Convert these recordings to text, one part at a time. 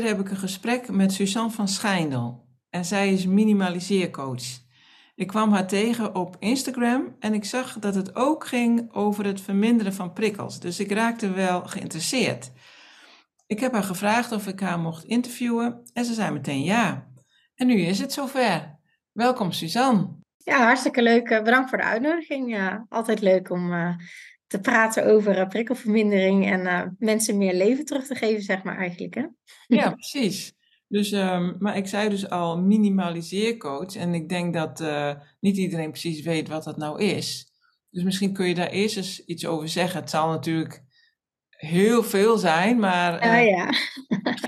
Keer heb ik een gesprek met Suzanne van Schijndel en zij is minimaliseercoach. Ik kwam haar tegen op Instagram en ik zag dat het ook ging over het verminderen van prikkels. Dus ik raakte wel geïnteresseerd. Ik heb haar gevraagd of ik haar mocht interviewen en ze zei meteen ja. En nu is het zover. Welkom Suzanne. Ja, hartstikke leuk. Eh, bedankt voor de uitnodiging. Altijd leuk om uh, te praten over uh, prikkelvermindering en mensen meer leven terug te geven, zeg maar eigenlijk. Hè? Ja, precies. Dus, um, maar ik zei dus al minimaliseercoach. En ik denk dat uh, niet iedereen precies weet wat dat nou is. Dus misschien kun je daar eerst eens iets over zeggen. Het zal natuurlijk heel veel zijn, maar uh, ja, ja.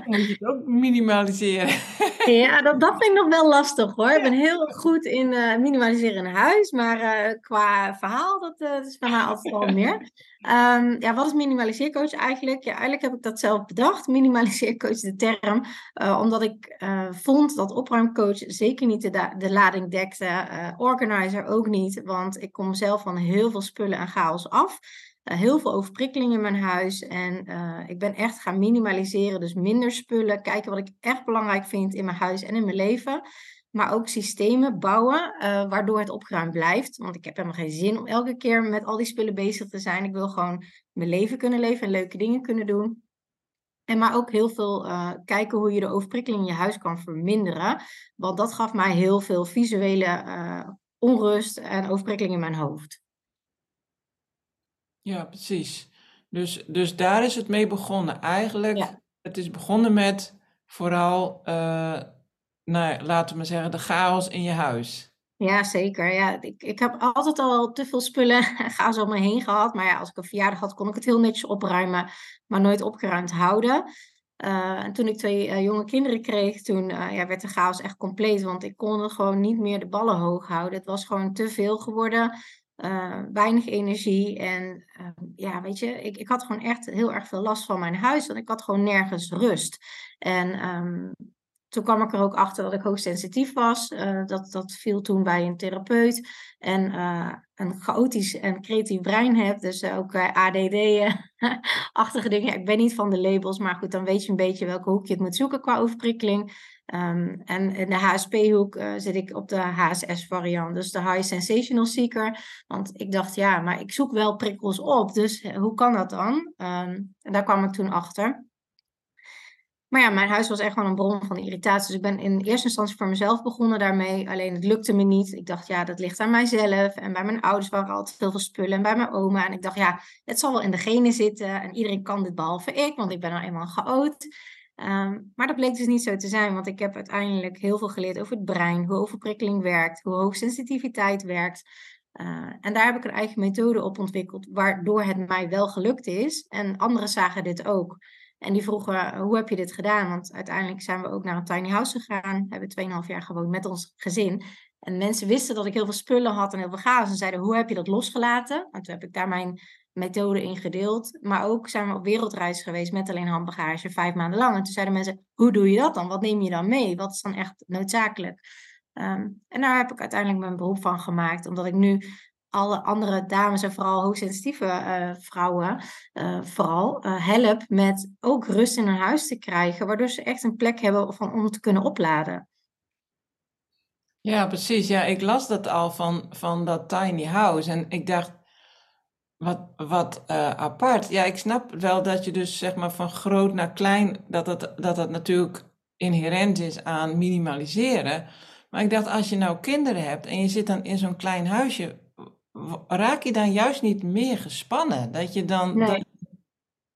moet je het ook minimaliseren. ja, dat, dat vind ik nog wel lastig hoor. Ik ben heel goed in uh, minimaliseren in huis, maar uh, qua verhaal, dat, dat, is bij mij altijd wel meer. Um, ja, wat is minimaliseercoach eigenlijk? Ja, eigenlijk heb ik dat zelf bedacht. Minimaliseercoach, de term, omdat ik vond dat opruimcoach zeker niet de, de lading dekte. organizer ook niet, want ik kom zelf van heel veel spullen en chaos af. Uh, heel veel overprikkeling in mijn huis. En uh, ik ben echt gaan minimaliseren. Dus minder spullen. Kijken wat ik echt belangrijk vind in mijn huis en in mijn leven. Maar ook systemen bouwen uh, waardoor het opgeruimd blijft. Want ik heb helemaal geen zin om elke keer met al die spullen bezig te zijn. Ik wil gewoon mijn leven kunnen leven en leuke dingen kunnen doen. En maar ook heel veel kijken hoe je de overprikkeling in je huis kan verminderen. Want dat gaf mij heel veel visuele onrust en overprikkeling in mijn hoofd. Ja, precies. Dus, dus daar is het mee begonnen. Eigenlijk, Ja. het is begonnen met vooral, uh, nou, laten we zeggen, de chaos in je huis. Ja, zeker. Ja, ik, ik heb altijd al te veel spullen en chaos om me heen gehad. Maar ja, als ik een verjaardag had, kon ik het heel netjes opruimen, maar nooit opgeruimd houden. Uh, en toen ik twee uh, jonge kinderen kreeg, toen uh, ja, werd de chaos echt compleet. Want ik kon gewoon niet meer de ballen hoog houden. Het was gewoon te veel geworden. Uh, weinig energie. En uh, ja, weet je, ik, ik had gewoon echt heel erg veel last van mijn huis. Want ik had gewoon nergens rust. En um, toen kwam ik er ook achter dat ik hoogsensitief was. Uh, dat, dat viel toen bij een therapeut. En een chaotisch en creatief brein heb. Dus ook ADD-achtige dingen. Ik ben niet van de labels, maar goed, dan weet je een beetje welke hoek je het moet zoeken qua overprikkeling. Um, en in de HSP-hoek uh, zit ik op de HSS-variant, dus de High Sensational Seeker. Want ik dacht, ja, maar ik zoek wel prikkels op, dus hoe kan dat dan? Um, en daar kwam ik toen achter. Maar ja, mijn huis was echt wel een bron van irritatie. Dus ik ben in eerste instantie voor mezelf begonnen daarmee. Alleen het lukte me niet. Ik dacht, ja, dat ligt aan mijzelf. En bij mijn ouders waren altijd heel veel spullen. En bij mijn oma. En ik dacht, ja, het zal wel in de genen zitten. En iedereen kan dit behalve ik, want ik ben nou eenmaal chaot. Um, maar dat bleek dus niet zo te zijn, want ik heb uiteindelijk heel veel geleerd over het brein, hoe overprikkeling werkt, hoe hoogsensitiviteit werkt. Uh, en daar heb ik een eigen methode op ontwikkeld, waardoor het mij wel gelukt is. En anderen zagen dit ook. En die vroegen, hoe heb je dit gedaan? Want uiteindelijk zijn we ook naar een tiny house gegaan, hebben 2,5 jaar gewoond met ons gezin. En mensen wisten dat ik heel veel spullen had en heel veel chaos. En zeiden, hoe heb je dat losgelaten? En toen heb ik daar mijn methode in gedeeld. Maar ook zijn we op wereldreis geweest met alleen handbagage, vijf maanden lang. En toen zeiden mensen, hoe doe je dat dan? Wat neem je dan mee? Wat is dan echt noodzakelijk? Um, en daar heb ik uiteindelijk mijn beroep van gemaakt. Omdat ik nu alle andere dames en vooral hoogsensitieve uh, vrouwen uh, vooral uh, help met ook rust in hun huis te krijgen. Waardoor ze echt een plek hebben van, om te kunnen opladen. Ja, precies. Ja, ik las dat al van, van dat tiny house. En ik dacht, wat, wat apart. Ja, ik snap wel dat je dus zeg maar van groot naar klein, dat het, dat het natuurlijk inherent is aan minimaliseren. Maar ik dacht, als je nou kinderen hebt en je zit dan in zo'n klein huisje, raak je dan juist niet meer gespannen? Dat je dan. Nee. Dat...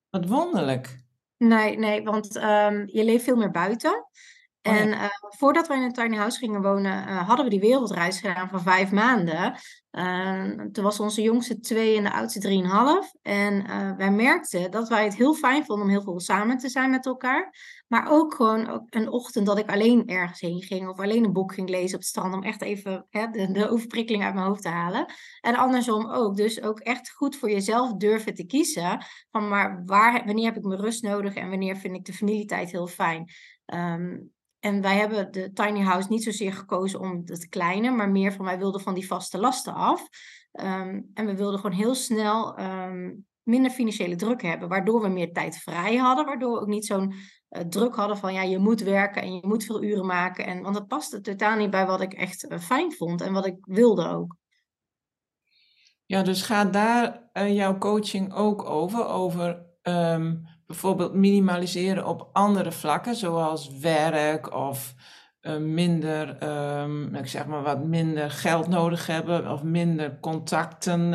Wat wonderlijk. Nee, nee, want ehm, je leeft veel meer buiten. Oh. En uh, voordat wij in een tiny house gingen wonen, uh, hadden we die wereldreis gedaan van vijf maanden. Uh, toen was onze jongste twee en de oudste drieënhalf. En wij merkten dat wij het heel fijn vonden om heel veel samen te zijn met elkaar. Maar ook gewoon een ochtend dat ik alleen ergens heen ging of alleen een boek ging lezen op het strand om echt even hè, de, de overprikkeling uit mijn hoofd te halen. En andersom ook. Dus ook echt goed voor jezelf durven te kiezen van maar waar, wanneer heb ik mijn rust nodig en wanneer vind ik de familietijd heel fijn. Um, en wij hebben de tiny house niet zozeer gekozen om het kleine, maar meer van wij wilden van die vaste lasten af. Um, en we wilden gewoon heel snel um, minder financiële druk hebben, waardoor we meer tijd vrij hadden, waardoor we ook niet zo'n druk hadden van ja, je moet werken en je moet veel uren maken. En, want dat paste totaal niet bij wat ik echt uh, fijn vond en wat ik wilde ook. Ja, dus gaat daar uh, jouw coaching ook over? Over um, bijvoorbeeld minimaliseren op andere vlakken, zoals werk of minder, um, ik zeg maar wat minder geld nodig hebben of minder contacten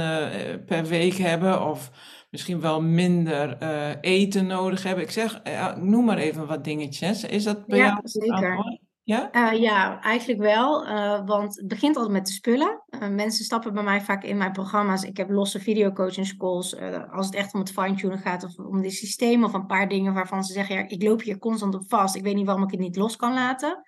per week hebben of misschien wel minder uh, eten nodig hebben. Ik zeg, noem maar even wat dingetjes. Is dat bij ja, jou? Zeker. Ja? Uh, ja, eigenlijk wel. Want het begint altijd met de spullen. Mensen stappen bij mij vaak in mijn programma's. Ik heb losse videocoaching calls. als het echt om het fine-tunen gaat of om die systemen of een paar dingen waarvan ze zeggen: ja, ik loop hier constant op vast. Ik weet niet waarom ik het niet los kan laten.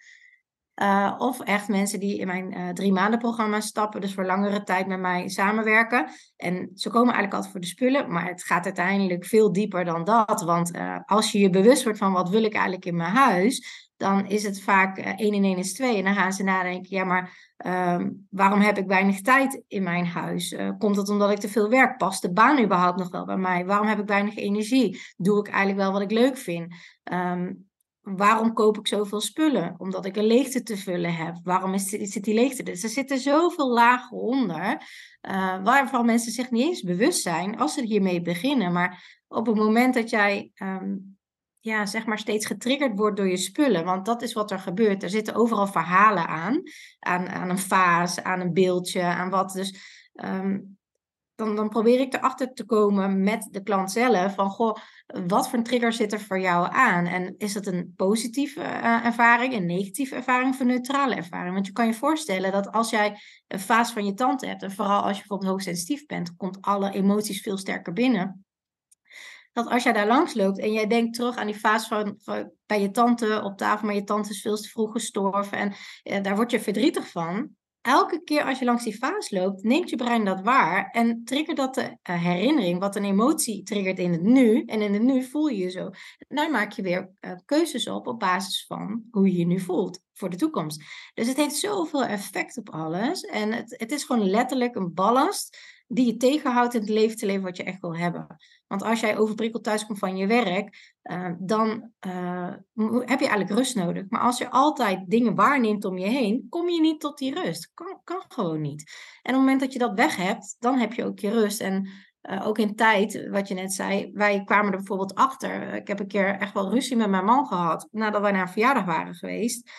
Of echt mensen die in mijn drie maanden programma stappen, dus voor langere tijd met mij samenwerken. En ze komen eigenlijk altijd voor de spullen, maar het gaat uiteindelijk veel dieper dan dat. Want als je je bewust wordt van wat wil ik eigenlijk in mijn huis, dan is het vaak 1 en 1 is 2. En dan gaan ze nadenken, ja, maar um, waarom heb ik weinig tijd in mijn huis? Komt het omdat ik te veel werk? Past de baan überhaupt nog wel bij mij? Waarom heb ik weinig energie? Doe ik eigenlijk wel wat ik leuk vind? Um, waarom koop ik zoveel spullen? Omdat ik een leegte te vullen heb. Waarom is, zit die leegte? Dus er zitten zoveel lagen onder, uh, waarvan mensen zich niet eens bewust zijn als ze hiermee beginnen. Maar op het moment dat jij um, ja, zeg maar steeds getriggerd wordt door je spullen. Want dat is wat er gebeurt. Er zitten overal verhalen aan. Aan, aan een vaas, aan een beeldje, aan wat. Dus um, dan, dan probeer ik erachter te komen met de klant zelf. Van, goh, wat voor een trigger zit er voor jou aan? En is het een positieve uh, ervaring, een negatieve ervaring of een neutrale ervaring? Want je kan je voorstellen dat als jij een vaas van je tante hebt... en vooral als je bijvoorbeeld hoogsensitief bent... komt alle emoties veel sterker binnen dat als jij daar langs loopt en jij denkt terug aan die fase van, van, bij je tante op tafel, maar je tante is veel te vroeg gestorven en eh, daar word je verdrietig van. Elke keer als je langs die fase loopt, neemt je brein dat waar en triggert dat de uh, herinnering, wat een emotie triggert in het nu. En in het nu voel je je zo. Dan maak je weer uh, keuzes op op basis van hoe je je nu voelt voor de toekomst. Dus het heeft zoveel effect op alles. En het, het is gewoon letterlijk een ballast die je tegenhoudt in het leven te leven wat je echt wil hebben. Want als jij overprikkeld thuiskomt van je werk, uh, dan uh, heb je eigenlijk rust nodig. Maar als je altijd dingen waarneemt om je heen, kom je niet tot die rust. Kan, kan gewoon niet. En op het moment dat je dat weg hebt, dan heb je ook je rust. En uh, ook in tijd, wat je net zei, wij kwamen er bijvoorbeeld achter. Ik heb een keer echt wel ruzie met mijn man gehad nadat wij naar een verjaardag waren geweest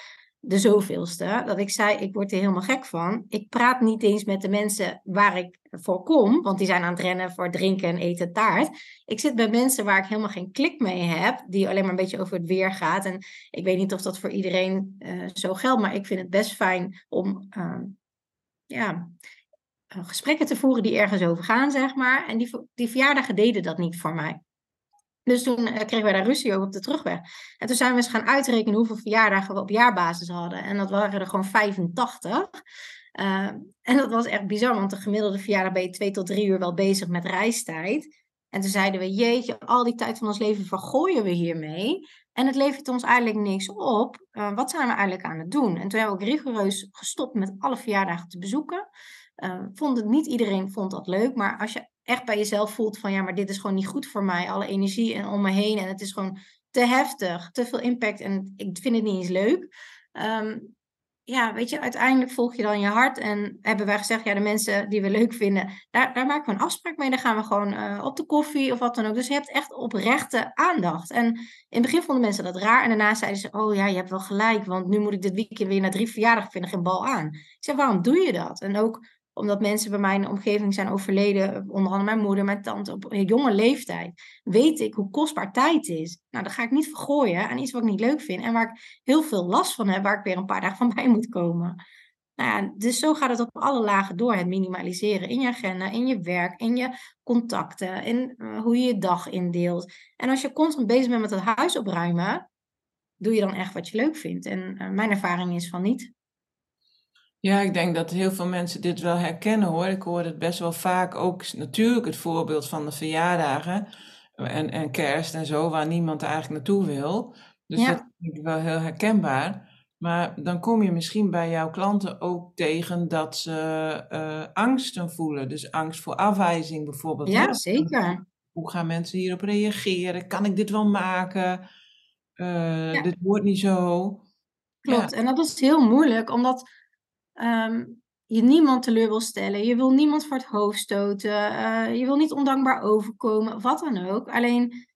de zoveelste, dat ik zei, ik word er helemaal gek van. Ik praat niet eens met de mensen waar ik voor kom, want die zijn aan het rennen voor drinken en eten taart. Ik zit bij mensen waar ik helemaal geen klik mee heb, die alleen maar een beetje over het weer gaat. En ik weet niet of dat voor iedereen uh, zo geldt, maar ik vind het best fijn om uh, ja, gesprekken te voeren die ergens over gaan, zeg maar. En die, die verjaardagen deden dat niet voor mij. Dus toen uh, kregen wij daar ruzie over op de terugweg. En toen zijn we eens gaan uitrekenen hoeveel verjaardagen we op jaarbasis hadden. En dat waren er gewoon 85. Uh, en dat was echt bizar, want de gemiddelde verjaardag ben je twee tot drie uur wel bezig met reistijd. En toen zeiden we, jeetje, al die tijd van ons leven vergooien we hiermee. En het levert ons eigenlijk niks op. Uh, wat zijn we eigenlijk aan het doen? En toen hebben we ook rigoureus gestopt met alle verjaardagen te bezoeken. Uh, vond het, niet iedereen vond dat leuk, maar als je echt bij jezelf voelt van ja, maar dit is gewoon niet goed voor mij. Alle energie en om me heen en het is gewoon te heftig, te veel impact en ik vind het niet eens leuk. Um, ja, weet je, uiteindelijk volg je dan je hart en hebben wij gezegd, ja, de mensen die we leuk vinden, daar, daar maken we een afspraak mee. Dan gaan we gewoon uh, op de koffie of wat dan ook. Dus je hebt echt oprechte aandacht. En in het begin vonden mensen dat raar en daarna zeiden ze, oh ja, je hebt wel gelijk, want nu moet ik dit weekend weer naar drie verjaardagen, vind ik geen bal aan. Ik zeg, waarom doe je dat? En ook omdat mensen bij mij in de omgeving zijn overleden, onder andere mijn moeder, mijn tante, op jonge leeftijd, weet ik hoe kostbaar tijd is. Nou, dat ga ik niet vergooien aan iets wat ik niet leuk vind en waar ik heel veel last van heb, waar ik weer een paar dagen van bij moet komen. Nou ja, dus zo gaat het op alle lagen door. Het minimaliseren in je agenda, in je werk, in je contacten, in uh, hoe je je dag indeelt. En als je constant bezig bent met het huis opruimen, doe je dan echt wat je leuk vindt. En uh, mijn ervaring is van niet. Ja, ik denk dat heel veel mensen dit wel herkennen hoor. Ik hoor het best wel vaak ook natuurlijk het voorbeeld van de verjaardagen en, en kerst en zo, waar niemand eigenlijk naartoe wil. Dus ja. dat vind ik wel heel herkenbaar. Maar dan kom je misschien bij jouw klanten ook tegen dat ze uh, angsten voelen. Dus angst voor afwijzing bijvoorbeeld. Ja, zeker. Hoe gaan mensen hierop reageren? Kan ik dit wel maken? Uh, ja. Dit wordt niet zo. Klopt, ja. en dat is heel moeilijk, omdat um, je niemand teleur wil stellen. Je wil niemand voor het hoofd stoten. Uh, je wil niet ondankbaar overkomen, wat dan ook. Alleen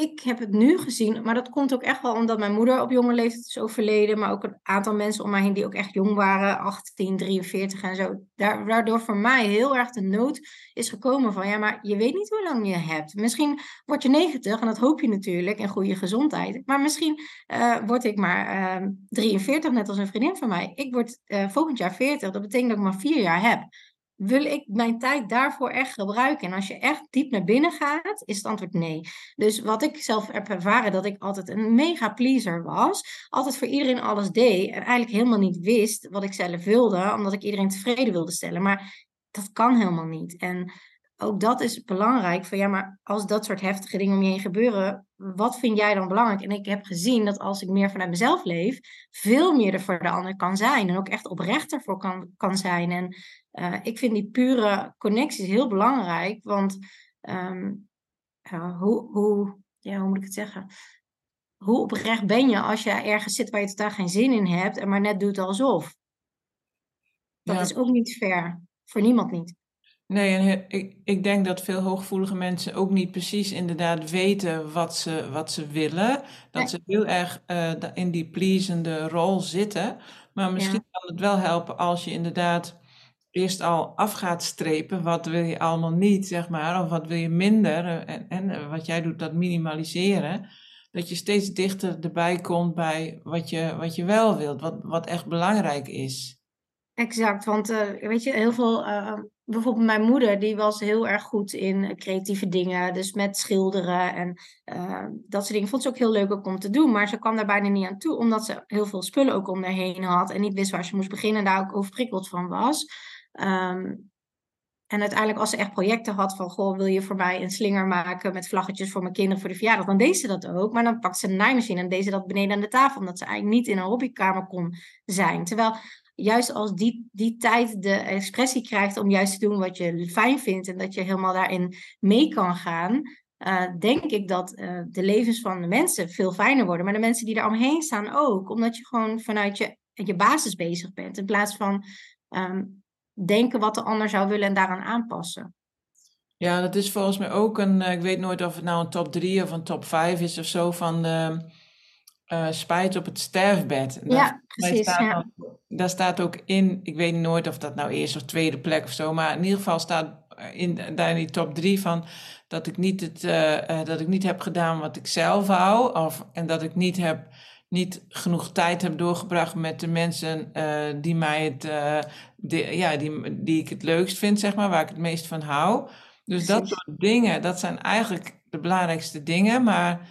ik heb het nu gezien, maar dat komt ook echt wel omdat mijn moeder op jonge leeftijd is overleden, maar ook een aantal mensen om mij heen die ook echt jong waren, 18, 43 en zo. Daar, waardoor voor mij heel erg de nood is gekomen van, ja, maar je weet niet hoe lang je hebt. Misschien word je 90 en dat hoop je natuurlijk in goede gezondheid, maar misschien uh, word ik maar uh, 43, net als een vriendin van mij. Ik word uh, volgend jaar 40, dat betekent dat ik maar vier jaar heb wil ik mijn tijd daarvoor echt gebruiken? En als je echt diep naar binnen gaat, is het antwoord nee. Dus wat ik zelf heb ervaren, dat ik altijd een mega pleaser was. Altijd voor iedereen alles deed. En eigenlijk helemaal niet wist wat ik zelf wilde, omdat ik iedereen tevreden wilde stellen. Maar dat kan helemaal niet. En ook dat is belangrijk. Van ja, maar als dat soort heftige dingen om je heen gebeuren, wat vind jij dan belangrijk? En ik heb gezien dat als ik meer vanuit mezelf leef, veel meer er voor de ander kan zijn. En ook echt oprechter voor kan, kan zijn. En uh, ik vind die pure connecties heel belangrijk. Want um, uh, hoe, hoe, ja, hoe moet ik het zeggen? Hoe oprecht ben je als je ergens zit waar je totaal geen zin in hebt en maar net doet alsof? Dat ja. is ook niet fair. Voor niemand niet. Nee, en ik, ik denk dat veel hooggevoelige mensen ook niet precies inderdaad weten wat ze, wat ze willen. Dat ze heel erg uh, in die pleasende rol zitten. Maar misschien ja. kan het wel helpen als je inderdaad eerst al af gaat strepen. Wat wil je allemaal niet, zeg maar. Of wat wil je minder. Eh, en, en eh, wat jij doet, dat minimaliseren. Dat je steeds dichter erbij komt bij wat je, wat je wel wilt. Wat, wat echt belangrijk is. Exact, want uh, weet je, heel veel, uh, bijvoorbeeld mijn moeder, die was heel erg goed in creatieve dingen, dus met schilderen en uh, dat soort dingen. Vond ze ook heel leuk om te doen, maar ze kwam daar bijna niet aan toe, omdat ze heel veel spullen ook om haar heen had en niet wist waar ze moest beginnen en daar ook overprikkeld van was. Um, en uiteindelijk, als ze echt projecten had van, goh, wil je voor mij een slinger maken met vlaggetjes voor mijn kinderen voor de verjaardag, dan deed ze dat ook. Maar dan pakte ze een naaimachine en deed ze dat beneden aan de tafel, omdat ze eigenlijk niet in een hobbykamer kon zijn. Terwijl juist als die, die tijd de expressie krijgt om juist te doen wat je fijn vindt en dat je helemaal daarin mee kan gaan, uh, denk ik dat uh, de levens van de mensen veel fijner worden. Maar de mensen die daar omheen staan ook, omdat je gewoon vanuit je, je basis bezig bent, in plaats van um, denken wat de ander zou willen en daaraan aanpassen. Ja, dat is volgens mij ook een, ik weet nooit of het nou een top 3 of een top 5 is of zo, van de uh, spijt op het sterfbed. Ja, dat, precies. Staat ja. Daar staat ook in, ik weet nooit of dat nou eerste of tweede plek of zo, maar in ieder geval staat in, daar in die top drie van dat ik niet, het, uh, uh, dat ik niet heb gedaan wat ik zelf wou. Of, en dat ik niet, heb, niet genoeg tijd heb doorgebracht met de mensen die, mij het, de, ja, die, die ik het leukst vind, zeg maar, waar ik het meest van hou. Dus Precies. dat soort dingen, dat zijn eigenlijk de belangrijkste dingen. Maar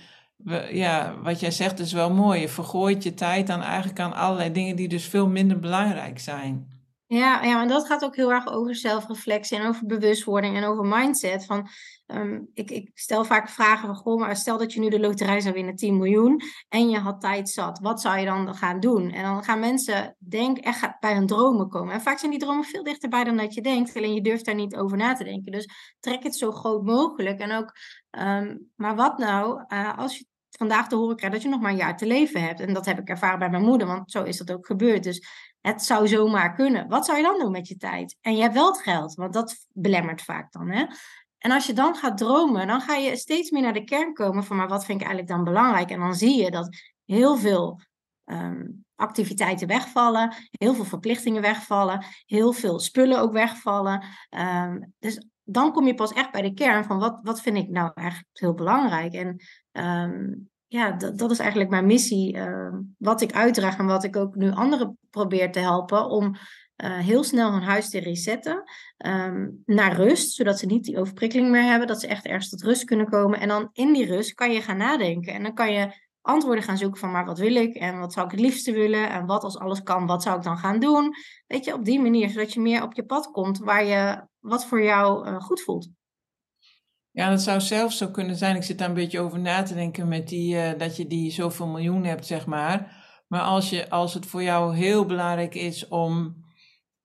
ja, wat jij zegt is wel mooi. Je vergooit je tijd dan eigenlijk aan allerlei dingen die dus veel minder belangrijk zijn. Ja, ja, en dat gaat ook heel erg over zelfreflectie en over bewustwording en over mindset. Van, um, ik, ik stel vaak vragen van, goh, maar stel dat je nu de loterij zou winnen, 10 miljoen, en je had tijd zat. Wat zou je dan gaan doen? En dan gaan mensen denk, echt bij hun dromen komen. En vaak zijn die dromen veel dichterbij dan dat je denkt, alleen je durft daar niet over na te denken. Dus trek het zo groot mogelijk. En ook, um, maar wat nou uh, als je vandaag te horen krijgt dat je nog maar een jaar te leven hebt? En dat heb ik ervaren bij mijn moeder, want zo is dat ook gebeurd. Dus het zou zomaar kunnen. Wat zou je dan doen met je tijd? En je hebt wel het geld, want dat belemmert vaak dan. Hè? En als je dan gaat dromen, dan ga je steeds meer naar de kern komen van, maar wat vind ik eigenlijk dan belangrijk? En dan zie je dat heel veel ehm, activiteiten wegvallen, heel veel verplichtingen wegvallen, heel veel spullen ook wegvallen. Ehm, dus dan kom je pas echt bij de kern van wat, wat vind ik nou eigenlijk heel belangrijk. En ehm, ja, dat, is eigenlijk mijn missie, wat ik uitdraag en wat ik ook nu anderen probeer te helpen om uh, heel snel hun huis te resetten um, naar rust, zodat ze niet die overprikkeling meer hebben, dat ze echt ergens tot rust kunnen komen. En dan in die rust kan je gaan nadenken en dan kan je antwoorden gaan zoeken van maar wat wil ik en wat zou ik het liefste willen en wat als alles kan, wat zou ik dan gaan doen? Weet je, op die manier, zodat je meer op je pad komt waar je wat voor jou uh, goed voelt. Ja, dat zou zelfs zo kunnen zijn. Ik zit daar een beetje over na te denken met die, uh, dat je die zoveel miljoen hebt, zeg maar. Maar als, je, als het voor jou heel belangrijk is om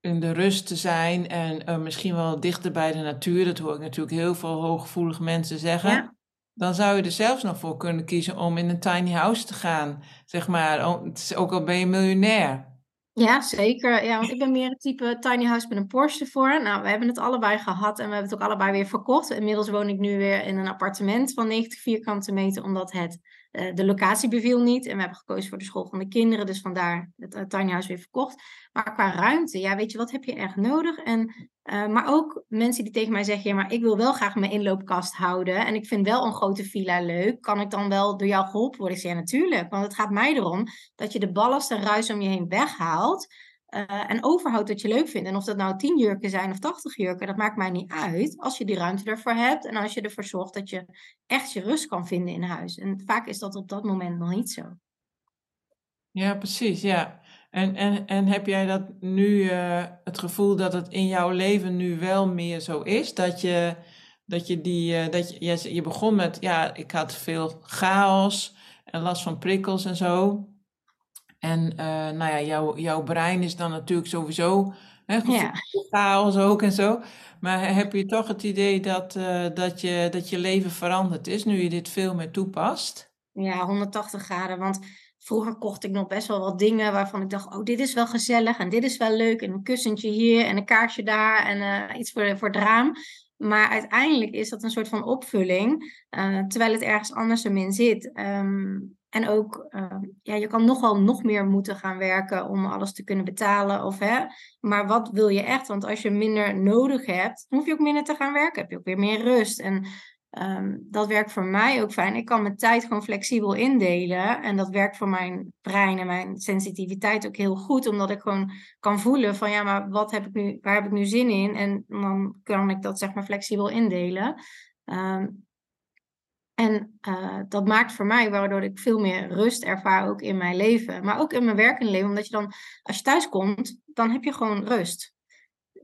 in de rust te zijn en uh, misschien wel dichter bij de natuur, dat hoor ik natuurlijk heel veel hooggevoelige mensen zeggen. Ja. Dan zou je er zelfs nog voor kunnen kiezen om in een tiny house te gaan, zeg maar. Ook al ben je miljonair. Ja, zeker. Ja, want ik ben meer het type tiny house met een Porsche voor. Nou, we hebben het allebei gehad en we hebben het ook allebei weer verkocht. Inmiddels woon ik nu weer in een appartement van 90 vierkante meter, omdat het uh, de locatie beviel niet. En we hebben gekozen voor de school van de kinderen, dus vandaar het uh, house weer verkocht. Maar qua ruimte, ja, weet je, wat heb je echt nodig? En, uh, maar ook mensen die tegen mij zeggen, maar ik wil wel graag mijn inloopkast houden. En ik vind wel een grote villa leuk. Kan ik dan wel door jou geholpen worden? Ik zeg, ja, natuurlijk. Want het gaat mij erom dat je de ballast en ruis om je heen weghaalt. Uh, en overhoudt wat je leuk vindt. En of dat nou 10 jurken zijn of 80 jurken, dat maakt mij niet uit. Als je die ruimte ervoor hebt en als je ervoor zorgt dat je echt je rust kan vinden in huis. En vaak is dat op dat moment nog niet zo. Ja, precies. Ja. En, en, en heb jij dat nu uh, het gevoel dat het in jouw leven nu wel meer zo is? Dat je, dat je die, uh, dat je, je begon met, ja, ik had veel chaos en last van prikkels en zo. En uh, nou ja, jouw, jouw brein is dan natuurlijk sowieso hè, ja. chaos ook en zo. Maar heb je toch het idee dat, uh, dat, je, dat je leven veranderd is nu je dit veel meer toepast? Ja, 180 graden. Want vroeger kocht ik nog best wel wat dingen waarvan ik dacht, oh, dit is wel gezellig en dit is wel leuk. En een kussentje hier en een kaarsje daar en uh, iets voor, voor het raam. Maar uiteindelijk is dat een soort van opvulling, terwijl het ergens anders in zit. Um, en ook, uh, ja, je kan nogal nog meer moeten gaan werken om alles te kunnen betalen. Of, hè, maar wat wil je echt? Want als je minder nodig hebt, hoef je ook minder te gaan werken. Heb je ook weer meer rust. En um, dat werkt voor mij ook fijn. Ik kan mijn tijd gewoon flexibel indelen. En dat werkt voor mijn brein en mijn sensitiviteit ook heel goed. Omdat ik gewoon kan voelen van ja, maar wat heb ik nu, waar heb ik nu zin in? En dan kan ik dat zeg maar flexibel indelen. Um, en uh, dat maakt voor mij, waardoor ik veel meer rust ervaar ook in mijn leven. Maar ook in mijn werkende leven. Omdat je dan, als je thuis komt, dan heb je gewoon rust.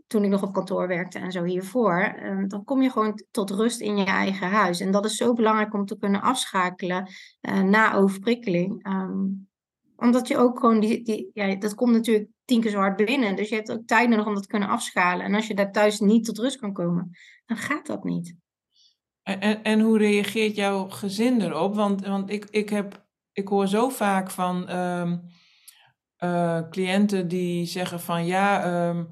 Toen ik nog op kantoor werkte en zo hiervoor. Uh, dan kom je gewoon tot rust in je eigen huis. En dat is zo belangrijk om te kunnen afschakelen uh, na overprikkeling. Um, omdat je ook gewoon, die, die, dat komt natuurlijk tien keer zo hard binnen. Dus je hebt ook tijd nodig om dat te kunnen afschalen. En als je daar thuis niet tot rust kan komen, dan gaat dat niet. En, en hoe reageert jouw gezin erop? Want, want ik, ik, heb, ik hoor zo vaak van um, uh, cliënten die zeggen van ja, um,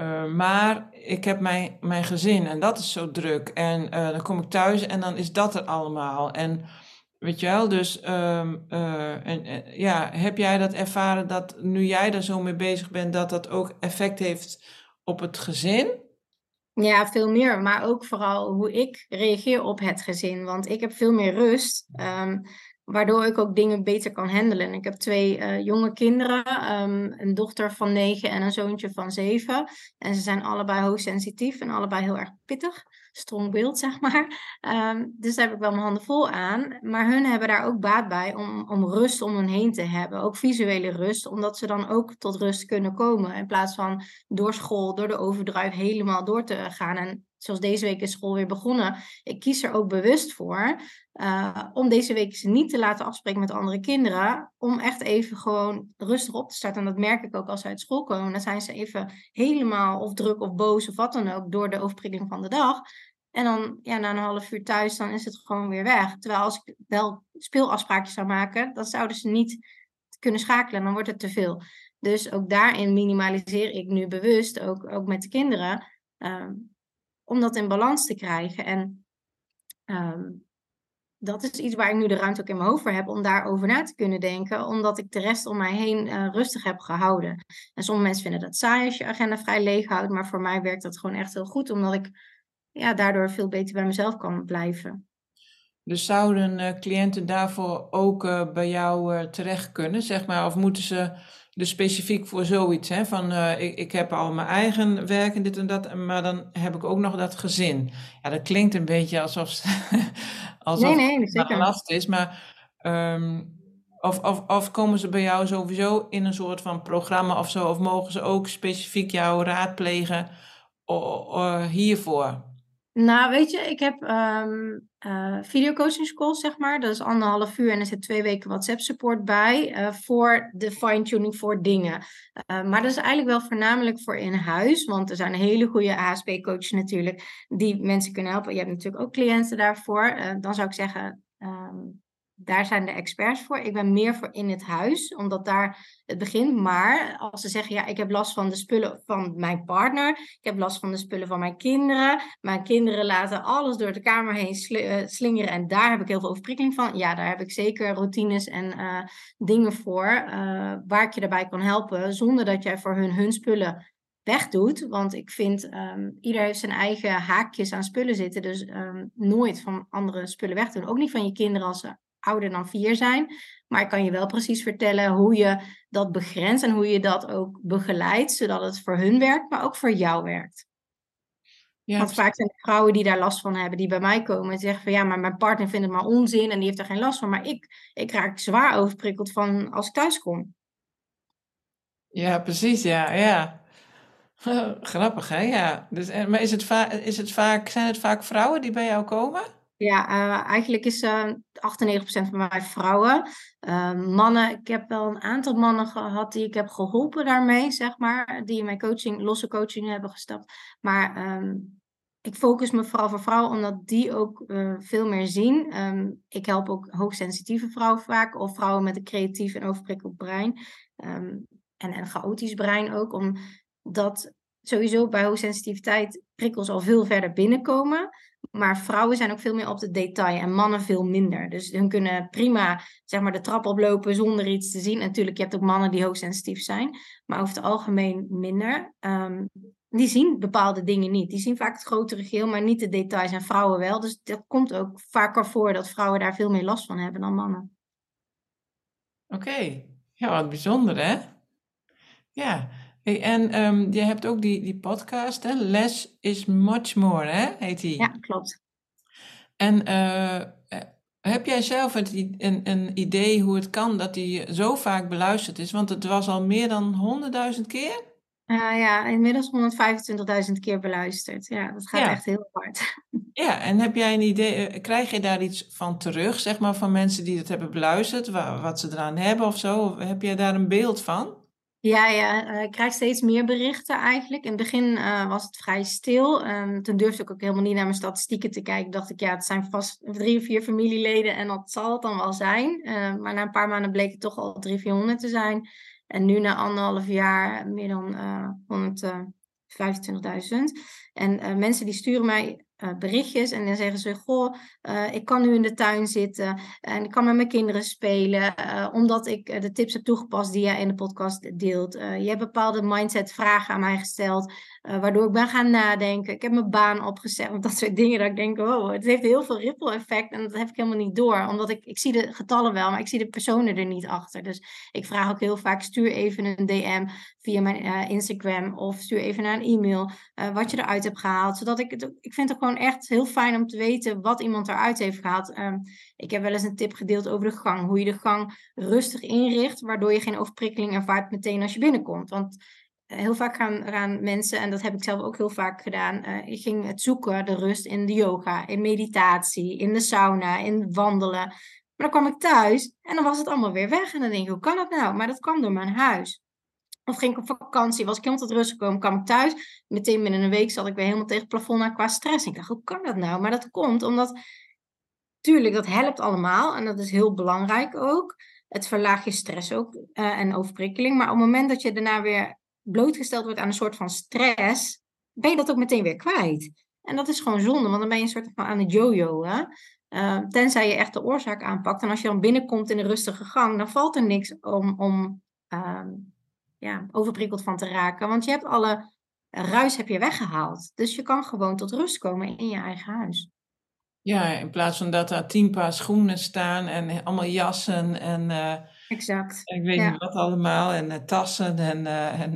uh, maar ik heb mijn, mijn gezin en dat is zo druk. En uh, dan kom ik thuis en dan is dat er allemaal. En weet je wel, dus en, en, ja, heb jij dat ervaren dat nu jij daar zo mee bezig bent, dat dat ook effect heeft op het gezin? Ja, veel meer. Maar ook vooral hoe ik reageer op het gezin. Want ik heb veel meer rust. Um, waardoor ik ook dingen beter kan handelen. Ik heb twee uh, jonge kinderen, um, een dochter van negen en een zoontje van zeven. En ze zijn allebei hoogsensitief en allebei heel erg pittig. Strong beeld, zeg maar. Um, dus daar heb ik wel mijn handen vol aan. Maar hun hebben daar ook baat bij om, om rust om hen heen te hebben. Ook visuele rust, omdat ze dan ook tot rust kunnen komen. In plaats van door school, door de overdrive helemaal door te gaan. En zoals deze week is school weer begonnen. Ik kies er ook bewust voor uh, om deze week ze niet te laten afspreken met andere kinderen. Om echt even gewoon rustig op te starten. En dat merk ik ook als ze uit school komen. Dan zijn ze even helemaal of druk of boos of wat dan ook door de overprikkeling van de dag. En dan ja, na een half uur thuis, dan is het gewoon weer weg. Terwijl als ik wel speelafspraakjes zou maken, dan zouden ze niet kunnen schakelen. Dan wordt het te veel. Dus ook daarin minimaliseer ik nu bewust, ook, ook met de kinderen. Uh, om dat in balans te krijgen. En um, dat is iets waar ik nu de ruimte ook in mijn hoofd voor heb om daarover na te kunnen denken, omdat ik de rest om mij heen uh, rustig heb gehouden. En sommige mensen vinden dat saai als je agenda vrij leeg houdt, maar voor mij werkt dat gewoon echt heel goed, omdat ik ja, daardoor veel beter bij mezelf kan blijven. Dus zouden uh, cliënten daarvoor ook uh, bij jou terecht kunnen, zeg maar, of moeten ze dus specifiek voor zoiets, hè, van ik, ik heb al mijn eigen werk en dit en dat, maar dan heb ik ook nog dat gezin. Ja, dat klinkt een beetje alsof, alsof nee, nee, het last is, maar um, of, of, of komen ze bij jou sowieso in een soort van programma of zo, of mogen ze ook specifiek jou raadplegen hiervoor? Nou, weet je, ik heb um, uh, videocoaching calls, zeg maar. Dat is anderhalf uur en er zit twee weken WhatsApp support bij uh, voor de fine-tuning voor dingen. Uh, maar dat is eigenlijk wel voornamelijk voor in huis, want er zijn hele goede ASP-coaches natuurlijk die mensen kunnen helpen. Je hebt natuurlijk ook cliënten daarvoor. dan zou ik zeggen, um, daar zijn de experts voor. Ik ben meer voor in het huis, omdat daar het begint. Maar als ze zeggen, ja, ik heb last van de spullen van mijn partner, ik heb last van de spullen van mijn kinderen, mijn kinderen laten alles door de kamer heen eh, slingeren en daar heb ik heel veel overprikkeling van. Ja, daar heb ik zeker routines en uh, dingen voor uh, waar ik je daarbij kan helpen, zonder dat jij voor hun hun spullen wegdoet. Want ik vind, um, ieder heeft zijn eigen haakjes aan spullen zitten. Dus um, nooit van andere spullen wegdoen. Ook niet van je kinderen als ze ouder dan vier zijn. Maar ik kan je wel precies vertellen hoe je dat begrenst en hoe je dat ook begeleidt, zodat het voor hun werkt, maar ook voor jou werkt. Ja, Want vaak zijn er vrouwen die daar last van hebben, die bij mij komen en zeggen van ja, maar mijn partner vindt het maar onzin en die heeft er geen last van. Maar ik, ik raak zwaar overprikkeld van als ik thuis kom. Ja, precies, ja, ja. Grappig, hè? Ja. Dus, maar is het, is het vaak, zijn het vaak vrouwen die bij jou komen? Ja, uh, eigenlijk is uh, 98% van mij vrouwen. Uh, mannen, ik heb wel een aantal mannen gehad die ik heb geholpen daarmee, zeg maar. Die in mijn coaching, losse coaching hebben gestapt. Maar um, ik focus me vooral voor vrouwen, omdat die ook uh, veel meer zien. Um, ik help ook hoogsensitieve vrouwen vaak, of vrouwen met een creatief en overprikkeld brein. En een chaotisch brein ook, omdat sowieso bij hoogsensitiviteit prikkels al veel verder binnenkomen. Maar vrouwen zijn ook veel meer op het detail en mannen veel minder. Dus hun kunnen prima zeg maar, de trap oplopen zonder iets te zien. Natuurlijk, je hebt ook mannen die hoogsensitief zijn, maar over het algemeen minder. Um, die zien bepaalde dingen niet. Die zien vaak het grotere geheel, maar niet de details. En vrouwen wel. Dus dat komt ook vaker voor dat vrouwen daar veel meer last van hebben dan mannen. Oké, ja, wat bijzonder hè? Ja, Hey, en um, je hebt ook die, die podcast, hè? Less is much more, hè? Heet die? Ja, klopt. En uh, heb jij zelf een, een, een, idee hoe het kan dat die zo vaak beluisterd is? Want het was al meer dan 100.000 keer? Uh, ja, inmiddels 125.000 keer beluisterd. Ja, dat gaat echt heel hard. Ja, en heb jij een idee, krijg je daar iets van terug, zeg maar, van mensen die het hebben beluisterd, wat ze eraan hebben of zo? Heb jij daar een beeld van? Ja, ja, eh, ik krijg steeds meer berichten eigenlijk. In het begin uh, was het vrij stil. Um, toen durfde ik ook helemaal niet naar mijn statistieken te kijken. Dacht ik, ja, het zijn vast drie of vier familieleden en dat zal het dan wel zijn. Uh, maar na een paar maanden bleek het toch al drie, vierhonderd te zijn. En nu na anderhalf jaar meer dan 125.000. En mensen die sturen mij uh, berichtjes en dan zeggen ze: Goh, uh, ik kan nu in de tuin zitten en ik kan met mijn kinderen spelen, uh, omdat ik de tips heb toegepast die jij in de podcast deelt. je hebt bepaalde mindset vragen aan mij gesteld, waardoor ik ben gaan nadenken. Ik heb mijn baan opgezet, dat soort dingen. Dat ik denk: wow, het heeft heel veel ripple effect en dat heb ik helemaal niet door, omdat ik, ik zie de getallen wel, maar ik zie de personen er niet achter. Dus ik vraag ook heel vaak: stuur even een DM via mijn Instagram of stuur even naar een e-mail wat je eruit hebt gehaald, zodat ik het, ik vind het gewoon echt heel fijn om te weten wat iemand eruit heeft gehaald. Um, ik heb wel eens een tip gedeeld over de gang. Hoe je de gang rustig inricht, waardoor je geen overprikkeling ervaart meteen als je binnenkomt. Want eh, heel vaak gaan, gaan mensen, en dat heb ik zelf ook heel vaak gedaan, uh, ik ging het zoeken, de rust in de yoga, in meditatie, in de sauna, in wandelen. Maar dan kwam ik thuis en dan was het allemaal weer weg. En dan denk ik, hoe kan dat nou? Maar dat kwam door mijn huis. Of ging ik op vakantie, was ik helemaal tot rust gekomen, kwam ik thuis. Meteen binnen een week zat ik weer helemaal tegen het plafond aan qua stress. Ik dacht, hoe kan dat nou? Maar dat komt omdat, tuurlijk, dat helpt allemaal. En dat is heel belangrijk ook. Het verlaagt je stress ook uh, en overprikkeling. Maar op het moment dat je daarna weer blootgesteld wordt aan een soort van stress, ben je dat ook meteen weer kwijt. En dat is gewoon zonde, want dan ben je een soort van aan het jojoen. Ehm, tenzij je echt de oorzaak aanpakt. En als je dan binnenkomt in een rustige gang, dan valt er niks om, om ehm, ja, overprikkeld van te raken. Want je hebt alle ruis heb je weggehaald. Dus je kan gewoon tot rust komen in je eigen huis. Ja, in plaats van dat er tien paar schoenen staan en allemaal jassen en... Uh, exact. Ik weet niet wat allemaal en uh, tassen en... Uh, en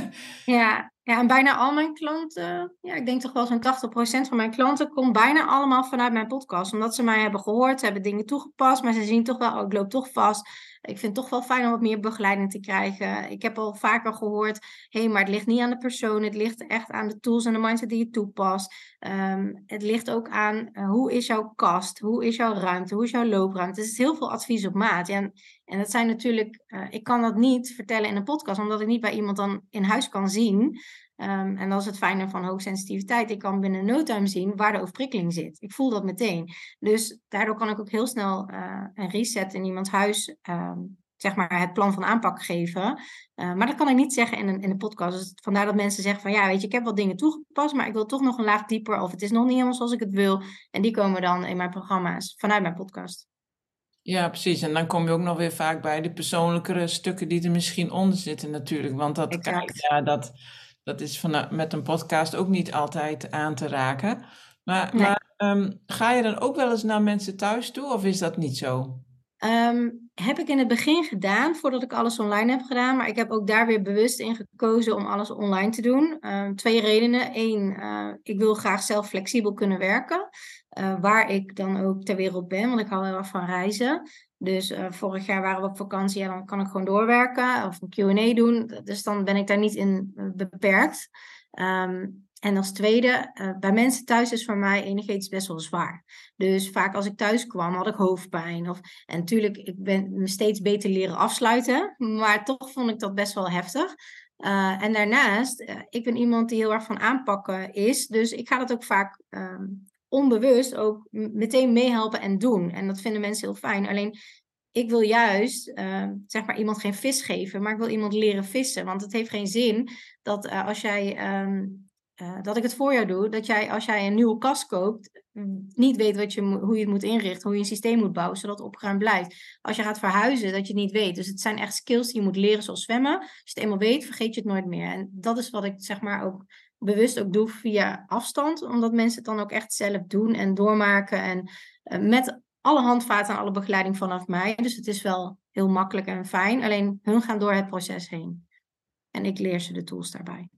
ja, ja, en bijna al mijn klanten, ja, ik denk toch wel zo'n 80% van mijn klanten komt bijna allemaal vanuit mijn podcast. Omdat ze mij hebben gehoord, ze hebben dingen toegepast, maar ze zien toch wel, oh, ik loop toch vast. Ik vind het toch wel fijn om wat meer begeleiding te krijgen. Ik heb al vaker gehoord, hé, hey, maar het ligt niet aan de persoon, het ligt echt aan de tools en de mindset die je toepast. Um, het ligt ook aan uh, hoe is jouw kast, hoe is jouw ruimte, hoe is jouw loopruimte. Het is heel veel advies op maat. En, en dat zijn natuurlijk, uh, ik kan dat niet vertellen in een podcast, omdat ik niet bij iemand dan in huis kan zien. Um, en dat is het fijne van hoogsensitiviteit. Ik kan binnen no time zien waar de overprikkeling zit. Ik voel dat meteen. Dus daardoor kan ik ook heel snel uh, een reset in iemands huis, um, zeg maar het plan van aanpak geven. Uh, maar dat kan ik niet zeggen in een, in een podcast. Dus vandaar dat mensen zeggen van ja, weet je, ik heb wat dingen toegepast, maar ik wil toch nog een laag dieper. Of het is nog niet helemaal zoals ik het wil. En die komen dan in mijn programma's vanuit mijn podcast. Ja, precies. En dan kom je ook nog weer vaak bij de persoonlijkere stukken die er misschien onder zitten natuurlijk. Want dat, ja, dat, dat is van, met een podcast ook niet altijd aan te raken. Maar, maar ehm, ga je dan ook wel eens naar mensen thuis toe of is dat niet zo? Um, heb ik in het begin gedaan, voordat ik alles online heb gedaan. Maar ik heb ook daar weer bewust in gekozen om alles online te doen. Um, twee redenen. Eén, uh, ik wil graag zelf flexibel kunnen werken. Uh, waar ik dan ook ter wereld ben, want ik hou heel erg van reizen. Dus uh, vorig jaar waren we op vakantie en dan kan ik gewoon doorwerken of een Q&A doen. Dus dan ben ik daar niet in beperkt. Um, en als tweede, bij mensen thuis is voor mij energetisch best wel zwaar. Dus vaak als ik thuis kwam, had ik hoofdpijn. Of, en natuurlijk, ik ben me steeds beter leren afsluiten. Maar toch vond ik dat best wel heftig. En daarnaast, ik ben iemand die heel erg van aanpakken is. Dus ik ga dat ook vaak um, onbewust ook meteen meehelpen en doen. En dat vinden mensen heel fijn. Alleen ik wil juist, uh, zeg maar, iemand geen vis geven, maar ik wil iemand leren vissen. Want het heeft geen zin dat uh, als jij, um, uh, dat ik het voor jou doe, dat jij als jij een nieuwe kast koopt, niet weet wat je, hoe je het moet inrichten, hoe je een systeem moet bouwen, zodat het opgeruimd blijft. Als je gaat verhuizen, dat je het niet weet. Dus het zijn echt skills die je moet leren, zoals zwemmen. Als je het eenmaal weet, vergeet je het nooit meer. En dat is wat ik, zeg maar, ook bewust ook doe via afstand, omdat mensen het dan ook echt zelf doen en doormaken en uh, met alle handvaten en alle begeleiding vanaf mij. Dus het is wel heel makkelijk en fijn. Alleen hun gaan door het proces heen. En ik leer ze de tools daarbij.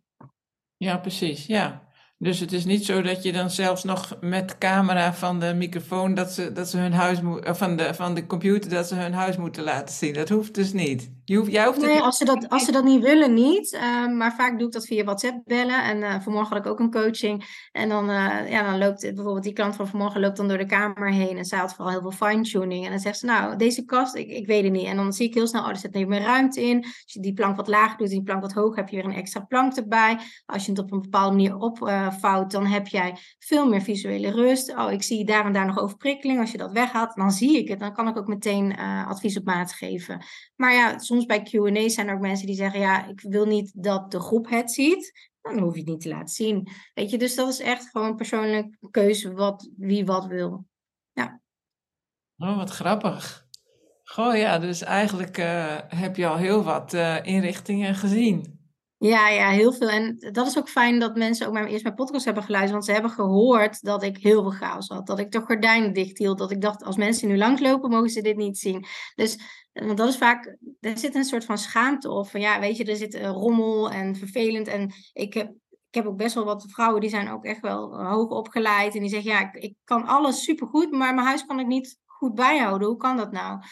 Ja, precies. Ja. Dus het is niet zo dat je dan zelfs nog met camera van de microfoon dat ze, dat ze hun huis moet, van de, van de computer dat ze hun huis moeten laten zien. Dat hoeft dus niet. Je hoeft, jij hoeft nee, als ze, dat, als ze dat niet willen, niet. Uh, maar vaak doe ik dat via WhatsApp bellen. En uh, vanmorgen had ik ook een coaching. En dan, uh, ja, dan loopt bijvoorbeeld die klant van vanmorgen loopt dan door de kamer heen. En zij had vooral heel veel fine-tuning. En dan zegt ze, nou, deze kast, ik, ik weet het niet. En dan zie ik heel snel, oh, er zit niet meer ruimte in. Als je die plank wat lager doet en die plank wat hoog, heb je weer een extra plank erbij. Als je het op een bepaalde manier opvouwt, dan heb jij veel meer visuele rust. Oh, ik zie daar en daar nog overprikkeling. Als je dat weghaalt, dan zie ik het. Dan kan ik ook meteen advies op maat geven. Maar ja, soms bij Q&A's zijn er ook mensen die zeggen, ja, ik wil niet dat de groep het ziet. Dan hoef je het niet te laten zien. Weet je, dus dat is echt gewoon persoonlijk keuze wat, wie wat wil. Ja. Oh, wat grappig. Goh, ja, dus eigenlijk uh, heb je al heel wat uh, inrichtingen gezien. Ja, ja, heel veel. En dat is ook fijn dat mensen ook eerst mijn podcast hebben geluisterd. Want ze hebben gehoord dat ik heel veel chaos had. Dat ik de gordijnen dicht hield. Dat ik dacht, als mensen nu langslopen, mogen ze dit niet zien. Dus want dat is vaak, er zit een soort van schaamte of van ja, weet je, er zit rommel en vervelend. En ik heb, ik heb ook best wel wat vrouwen die zijn ook echt wel hoog opgeleid. En die zeggen, ja, ik, ik kan alles supergoed, maar mijn huis kan ik niet goed bijhouden. Hoe kan dat nou?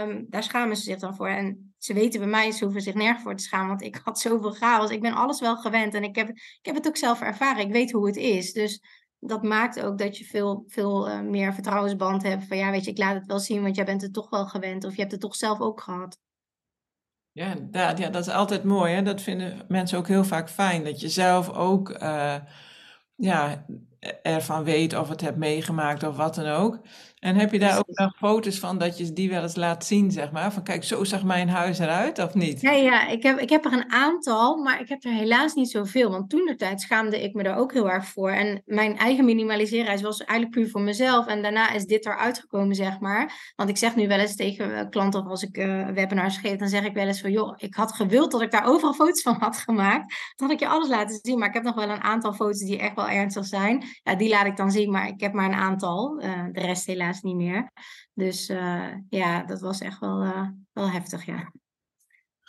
Um, daar schamen ze zich dan voor. En ze weten bij mij, ze hoeven zich nergens voor te schamen, want ik had zoveel chaos. Ik ben alles wel gewend en ik heb, ik heb het ook zelf ervaren. Ik weet hoe het is. Dus dat maakt ook dat je veel, veel uh, meer vertrouwensband hebt. Van ja, weet je, ik laat het wel zien, want jij bent het toch wel gewend. Of je hebt het toch zelf ook gehad. Ja, dat, ja, dat is altijd mooi. Hè? Dat vinden mensen ook heel vaak fijn. Dat je zelf ook uh, ja, ervan weet of het hebt meegemaakt of wat dan ook. En heb je daar ook nog foto's van dat je die wel eens laat zien, zeg maar? Van kijk, zo zag mijn huis eruit, of niet? Ja, ja ik, heb, ik heb er een aantal, maar ik heb er helaas niet zoveel. Want toen de tijd schaamde ik me er ook heel erg voor. En mijn eigen minimaliseerreis was eigenlijk puur voor mezelf. En daarna is dit eruit gekomen, zeg maar. Want ik zeg nu wel eens tegen klanten, of als ik uh, webinars geef, dan zeg ik wel eens van, joh, ik had gewild dat ik daar overal foto's van had gemaakt. Dan had ik je alles laten zien. Maar ik heb nog wel een aantal foto's die echt wel ernstig zijn. Ja, die laat ik dan zien, maar ik heb maar een aantal. Uh, de rest helaas niet meer. Dus uh, ja, dat was echt wel, uh, wel heftig, ja.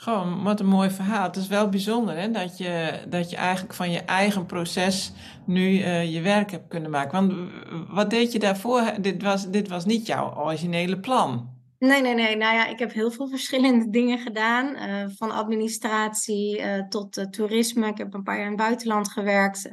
Gewoon, wat een mooi verhaal. Het is wel bijzonder hè, dat, je, dat je eigenlijk van je eigen proces nu uh, je werk hebt kunnen maken. Want wat deed je daarvoor? Dit was, dit was niet jouw originele plan. Nee, nee, nee. Nou ja, ik heb heel veel verschillende dingen gedaan. Uh, van administratie uh, tot toerisme. Ik heb een paar jaar in het buitenland gewerkt.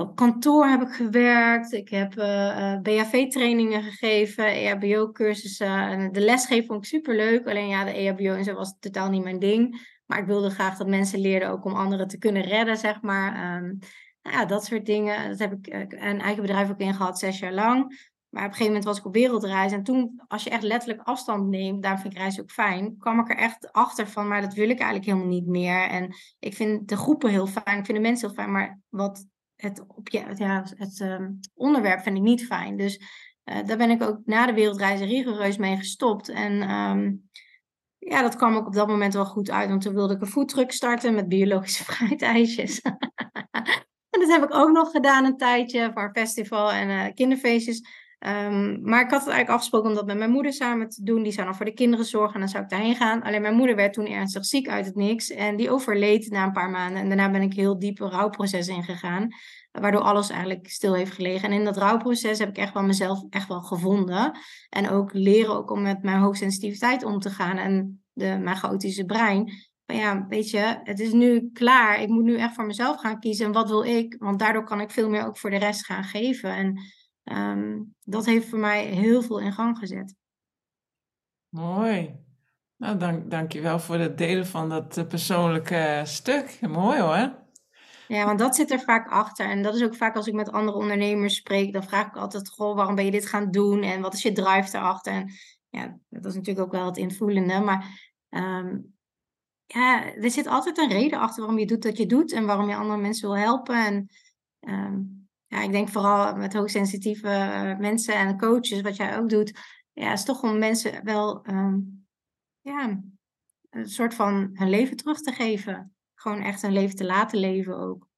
Op kantoor heb ik gewerkt. Ik heb uh, eh, uh, BHV-trainingen gegeven, EHBO-cursussen. De lesgeven vond ik superleuk. Alleen ja, de EHBO en zo was totaal niet mijn ding. Maar ik wilde graag dat mensen leerden ook om anderen te kunnen redden, zeg maar. Um, nou ja, dat soort dingen. Dat heb ik uh, een eigen bedrijf ook in gehad, zes jaar lang. Maar op een gegeven moment was ik op wereldreis. En toen, als je echt letterlijk afstand neemt, daarom vind ik reis ook fijn, kwam ik er echt achter van, maar dat wil ik eigenlijk helemaal niet meer. En ik vind de groepen heel fijn, ik vind de mensen heel fijn. Maar wat het, op ja, het um, onderwerp vind ik niet fijn. Dus uh, daar ben ik ook na de wereldreizen rigoureus mee gestopt. En um, ja, dat kwam ook op dat moment wel goed uit. Want toen wilde ik een foodtruck starten met biologische fruitijsjes. en dat heb ik ook nog gedaan een tijdje voor festival en uh, kinderfeestjes. Um, maar ik had het eigenlijk afgesproken om dat met mijn moeder samen te doen. Die zou dan voor de kinderen zorgen en dan zou ik daarheen gaan. Alleen mijn moeder werd toen ernstig ziek uit het niks. En die overleed na een paar maanden. En daarna ben ik heel diep een rouwproces ingegaan. Waardoor alles eigenlijk stil heeft gelegen. En in dat rouwproces heb ik echt wel mezelf echt wel gevonden. En ook leren ook om met mijn hoogsensitiviteit om te gaan. En de, mijn chaotische brein. Ja, weet je, het is nu klaar. Ik moet nu echt voor mezelf gaan kiezen. En wat wil ik? Want daardoor kan ik veel meer ook voor de rest gaan geven. En um, dat heeft voor mij heel veel in gang gezet. Mooi. Nou, dank, dank je wel voor het delen van dat uh, persoonlijke stuk. Mooi hoor. Ja, want dat zit er vaak achter. En dat is ook vaak als ik met andere ondernemers spreek, dan vraag ik altijd: Goh, waarom ben je dit gaan doen? En wat is je drive erachter? En ja, dat is natuurlijk ook wel het invoelende. Maar um, ja, er zit altijd een reden achter waarom je doet wat je doet en waarom je andere mensen wil helpen. En um, ja, ik denk vooral met hoogsensitieve uh, mensen en coaches, wat jij ook doet, ja, is toch om mensen wel um, ja, een soort van hun leven terug te geven gewoon echt een leven te laten leven ook.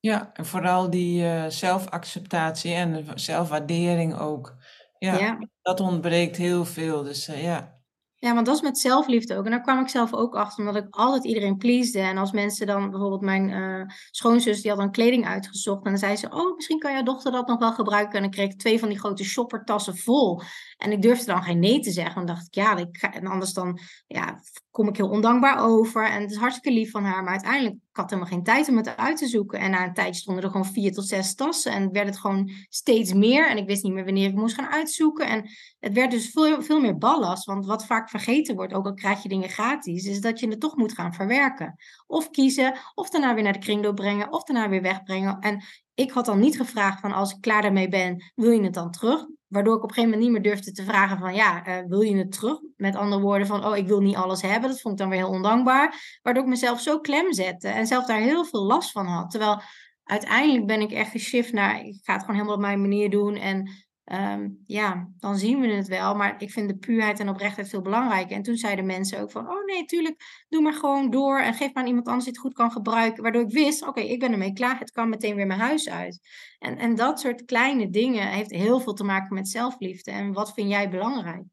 Ja, en vooral die uh, zelfacceptatie en zelfwaardering ook. Ja, ja, dat ontbreekt heel veel. Dus uh, ja. Ja, want dat is met zelfliefde ook. En daar kwam ik zelf ook achter, omdat ik altijd iedereen pleasde. En als mensen dan, bijvoorbeeld mijn uh, schoonzus, die had dan kleding uitgezocht. En dan zei ze, oh, misschien kan jouw dochter dat nog wel gebruiken. En dan kreeg ik twee van die grote shoppertassen vol. En ik durfde dan geen nee te zeggen. Dan dacht ik, ja, ik en anders dan ja, kom ik heel ondankbaar over. En het is hartstikke lief van haar. Maar uiteindelijk, ik had helemaal geen tijd om het uit te zoeken. En na een tijdje stonden er gewoon vier tot zes tassen. En werd het gewoon steeds meer. En ik wist niet meer wanneer ik moest gaan uitzoeken. En het werd dus veel, veel meer ballast. Want wat vaak vergeten wordt, ook al krijg je dingen gratis, is dat je het toch moet gaan verwerken. Of kiezen, of daarna weer naar de kringloop brengen, of daarna weer wegbrengen. En ik had dan niet gevraagd van als ik klaar daarmee ben, wil je het dan terug? Waardoor ik op een gegeven moment niet meer durfde te vragen van ja, uh, wil je het terug? Met andere woorden van oh, ik wil niet alles hebben. Dat vond ik dan weer heel ondankbaar. Waardoor ik mezelf zo klem zette en zelf daar heel veel last van had. Terwijl uiteindelijk ben ik echt geshift naar, ik ga het gewoon helemaal op mijn manier doen. En um, ja, dan zien we het wel. Maar ik vind de puurheid en oprechtheid veel belangrijker. En toen zeiden mensen ook van, oh nee, tuurlijk, doe maar gewoon door. En geef maar aan iemand anders die het goed kan gebruiken. Waardoor ik wist, oké, ik ben ermee klaar. Het kan meteen weer mijn huis uit. En, en dat soort kleine dingen heeft heel veel te maken met zelfliefde. En wat vind jij belangrijk?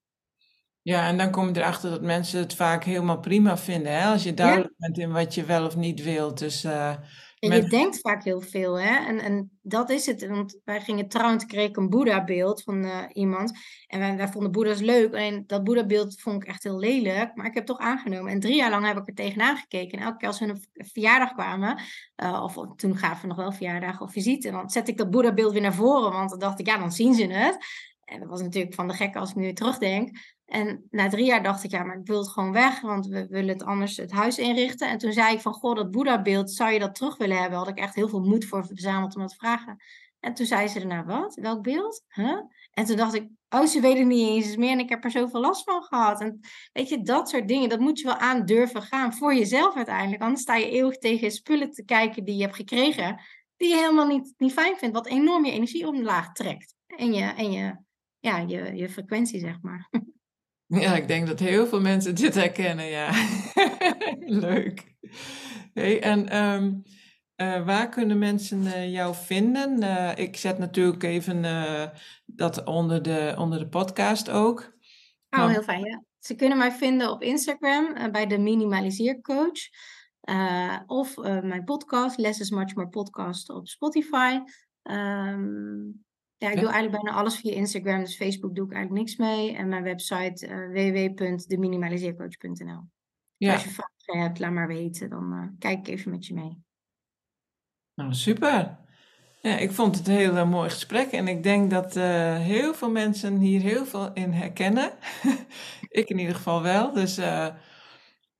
Ja, en dan kom je erachter dat mensen het vaak helemaal prima vinden. Hè? Als je duidelijk ja. bent in wat je wel of niet wilt. Dus... Uh en je denkt vaak heel veel, hè? En, en dat is het. Want wij gingen trouwens, kreeg ik een Boeddha-beeld van uh, iemand. En wij, wij vonden Boeddha's leuk. Alleen dat Boeddha-beeld vond ik echt heel lelijk. Maar ik heb het toch aangenomen. En drie jaar lang heb ik er tegenaan gekeken. En elke keer als we een verjaardag kwamen, uh, of toen gaven we nog wel verjaardag of visite, dan zette ik dat Boeddha-beeld weer naar voren. Want dan dacht ik, ja, dan zien ze het. En dat was natuurlijk van de gekke als ik nu terugdenk. En na drie jaar dacht ik, ja, maar ik wil het gewoon weg, want we willen het anders het huis inrichten. En toen zei ik van, goh, dat Boeddha-beeld, zou je dat terug willen hebben? Had ik echt heel veel moed voor verzameld om dat te vragen. En toen zei ze daarna, wat? Welk beeld? En toen dacht ik, oh, ze weten niet eens meer en ik heb er zoveel last van gehad. En weet je, dat soort dingen, dat moet je wel aan durven gaan voor jezelf uiteindelijk. Anders sta je eeuwig tegen spullen te kijken die je hebt gekregen, die je helemaal niet, niet fijn vindt, wat enorm je energie omlaag trekt. En je, en je, ja, je, je frequentie, zeg maar. Ja, ik denk dat heel veel mensen dit herkennen, ja. Leuk. Hey, en um, uh, waar kunnen mensen uh, jou vinden? Uh, ik zet natuurlijk even dat onder de, onder de podcast ook. Oh, maar... heel fijn, ja. Ze kunnen mij vinden op Instagram bij de Minimaliseercoach. of mijn podcast, Less is Much More Podcast op Spotify. Um, ja, ik doe eigenlijk bijna alles via Instagram, dus Facebook doe ik eigenlijk niks mee. En mijn website uh, www.deminimaliseercoach.nl. Ja. Als je vragen hebt, laat maar weten, dan uh, kijk ik even met je mee. Nou, super. Ja, ik vond het een heel uh, mooi gesprek en ik denk dat heel veel mensen hier heel veel in herkennen. ik in ieder geval wel. Dus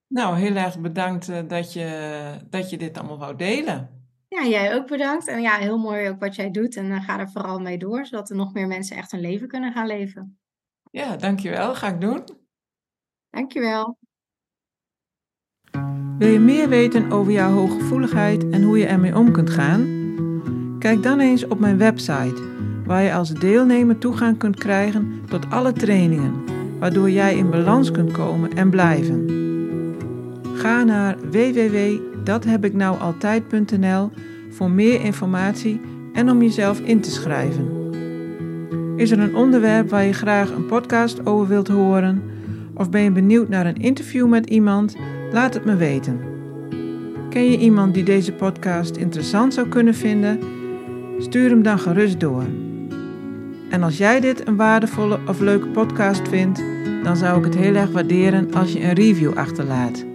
nou, heel erg bedankt dat, je, dat je dit allemaal wou delen. Ja, jij ook bedankt. En ja, heel mooi ook wat jij doet. En uh, ga er vooral mee door, zodat er nog meer mensen echt hun leven kunnen gaan leven. Ja, dankjewel. Ga ik doen. Dankjewel. Wil je meer weten over jouw hooggevoeligheid en hoe je ermee om kunt gaan? Kijk dan eens op mijn website, waar je als deelnemer toegang kunt krijgen tot alle trainingen, waardoor jij in balans kunt komen en blijven. Ga naar www.dathebiknoualtijd.nl voor meer informatie en om jezelf in te schrijven. Is er een onderwerp waar je graag een podcast over wilt horen? Of ben je benieuwd naar een interview met iemand? Laat het me weten. Ken je iemand die deze podcast interessant zou kunnen vinden? Stuur hem dan gerust door. En als jij dit een waardevolle of leuke podcast vindt, dan zou ik het heel erg waarderen als je een review achterlaat.